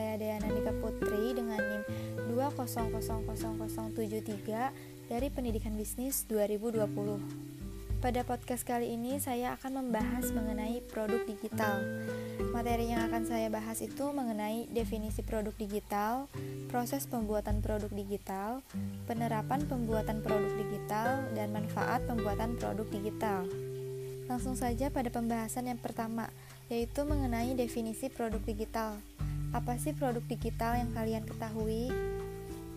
saya Dayana Nika Putri dengan NIM 2000073 dari Pendidikan Bisnis 2020. Pada podcast kali ini saya akan membahas mengenai produk digital. Materi yang akan saya bahas itu mengenai definisi produk digital, proses pembuatan produk digital, penerapan pembuatan produk digital, dan manfaat pembuatan produk digital. Langsung saja pada pembahasan yang pertama, yaitu mengenai definisi produk digital. Apa sih produk digital yang kalian ketahui?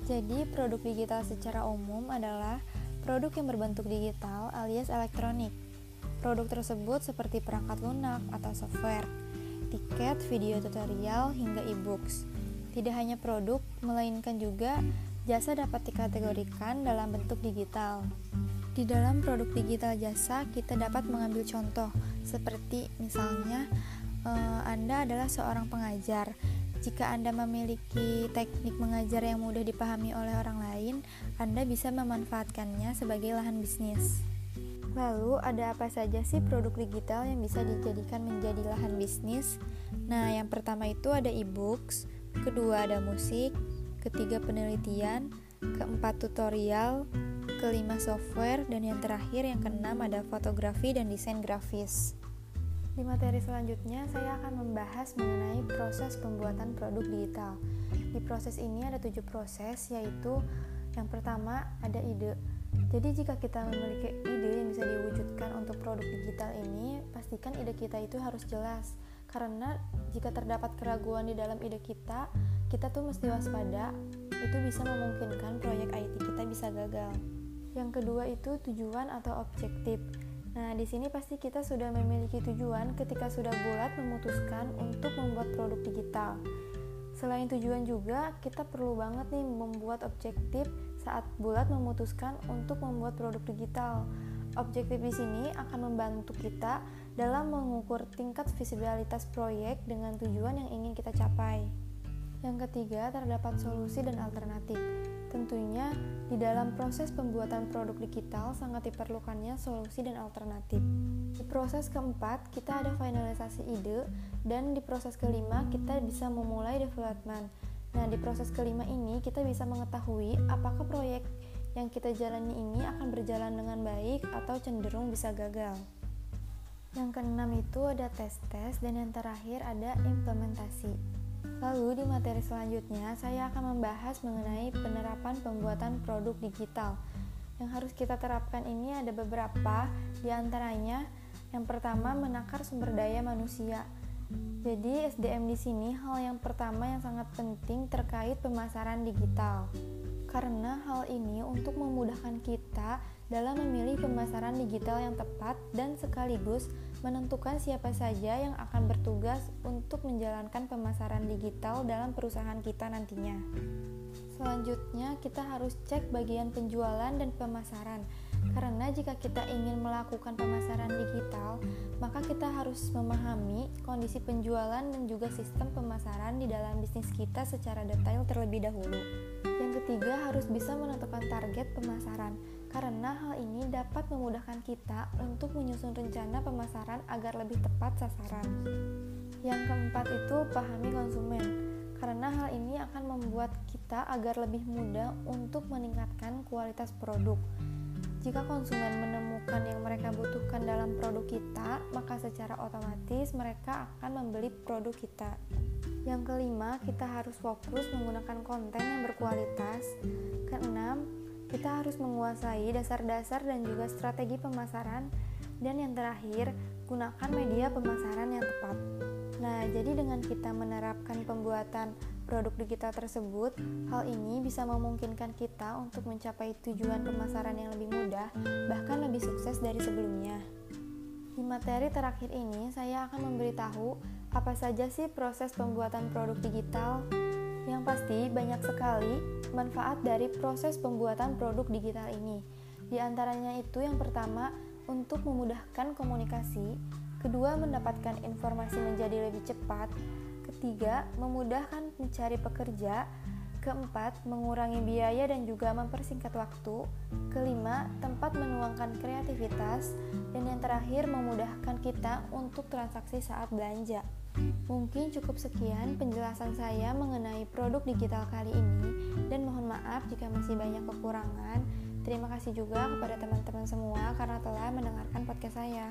Jadi, produk digital secara umum adalah produk yang berbentuk digital alias elektronik. Produk tersebut seperti perangkat lunak atau software, tiket, video tutorial, hingga e-books. Tidak hanya produk, melainkan juga jasa dapat dikategorikan dalam bentuk digital. Di dalam produk digital jasa, kita dapat mengambil contoh seperti misalnya eh, Anda adalah seorang pengajar. Jika Anda memiliki teknik mengajar yang mudah dipahami oleh orang lain, Anda bisa memanfaatkannya sebagai lahan bisnis. Lalu, ada apa saja sih produk digital yang bisa dijadikan menjadi lahan bisnis? Nah, yang pertama itu ada e-books, kedua ada musik, ketiga penelitian, keempat tutorial, kelima software, dan yang terakhir yang keenam ada fotografi dan desain grafis. Di materi selanjutnya, saya akan membahas mengenai proses pembuatan produk digital. Di proses ini ada tujuh proses, yaitu yang pertama ada ide. Jadi jika kita memiliki ide yang bisa diwujudkan untuk produk digital ini, pastikan ide kita itu harus jelas. Karena jika terdapat keraguan di dalam ide kita, kita tuh mesti waspada, itu bisa memungkinkan proyek IT kita bisa gagal. Yang kedua itu tujuan atau objektif. Nah, di sini pasti kita sudah memiliki tujuan ketika sudah bulat memutuskan untuk membuat produk digital. Selain tujuan juga, kita perlu banget nih membuat objektif saat bulat memutuskan untuk membuat produk digital. Objektif di sini akan membantu kita dalam mengukur tingkat visibilitas proyek dengan tujuan yang ingin kita capai. Yang ketiga, terdapat solusi dan alternatif. Tentunya, di dalam proses pembuatan produk digital sangat diperlukannya solusi dan alternatif. Di proses keempat, kita ada finalisasi ide, dan di proses kelima, kita bisa memulai development. Nah, di proses kelima ini, kita bisa mengetahui apakah proyek yang kita jalani ini akan berjalan dengan baik atau cenderung bisa gagal. Yang keenam itu ada tes-tes, dan yang terakhir ada implementasi. Lalu di materi selanjutnya saya akan membahas mengenai penerapan pembuatan produk digital. Yang harus kita terapkan ini ada beberapa, di antaranya yang pertama menakar sumber daya manusia. Jadi SDM di sini hal yang pertama yang sangat penting terkait pemasaran digital. Karena hal ini untuk memudahkan kita dalam memilih pemasaran digital yang tepat dan sekaligus menentukan siapa saja yang akan bertugas untuk menjalankan pemasaran digital dalam perusahaan kita nantinya. Selanjutnya, kita harus cek bagian penjualan dan pemasaran. Karena jika kita ingin melakukan pemasaran digital, maka kita harus memahami kondisi penjualan dan juga sistem pemasaran di dalam bisnis kita secara detail terlebih dahulu. Yang ketiga, harus bisa menentukan target pemasaran karena hal ini dapat memudahkan kita untuk menyusun rencana pemasaran agar lebih tepat sasaran. Yang keempat itu pahami konsumen, karena hal ini akan membuat kita agar lebih mudah untuk meningkatkan kualitas produk. Jika konsumen menemukan yang mereka butuhkan dalam produk kita, maka secara otomatis mereka akan membeli produk kita. Yang kelima, kita harus fokus menggunakan konten yang berkualitas. Keenam, kita harus menguasai dasar-dasar dan juga strategi pemasaran. Dan yang terakhir, gunakan media pemasaran yang tepat. Jadi dengan kita menerapkan pembuatan produk digital tersebut, hal ini bisa memungkinkan kita untuk mencapai tujuan pemasaran yang lebih mudah, bahkan lebih sukses dari sebelumnya. Di materi terakhir ini, saya akan memberitahu apa saja sih proses pembuatan produk digital. Yang pasti, banyak sekali manfaat dari proses pembuatan produk digital ini. Di antaranya itu yang pertama, untuk memudahkan komunikasi, kedua, mendapatkan informasi menjadi lebih cepat, ketiga, memudahkan mencari pekerja, Keempat, mengurangi biaya dan juga mempersingkat waktu. Kelima, tempat menuangkan kreativitas. Dan yang terakhir, memudahkan kita untuk transaksi saat belanja. Mungkin cukup sekian penjelasan saya mengenai produk digital kali ini dan mohon maaf jika masih banyak kekurangan. Terima kasih juga kepada teman-teman semua karena telah mendengarkan podcast saya.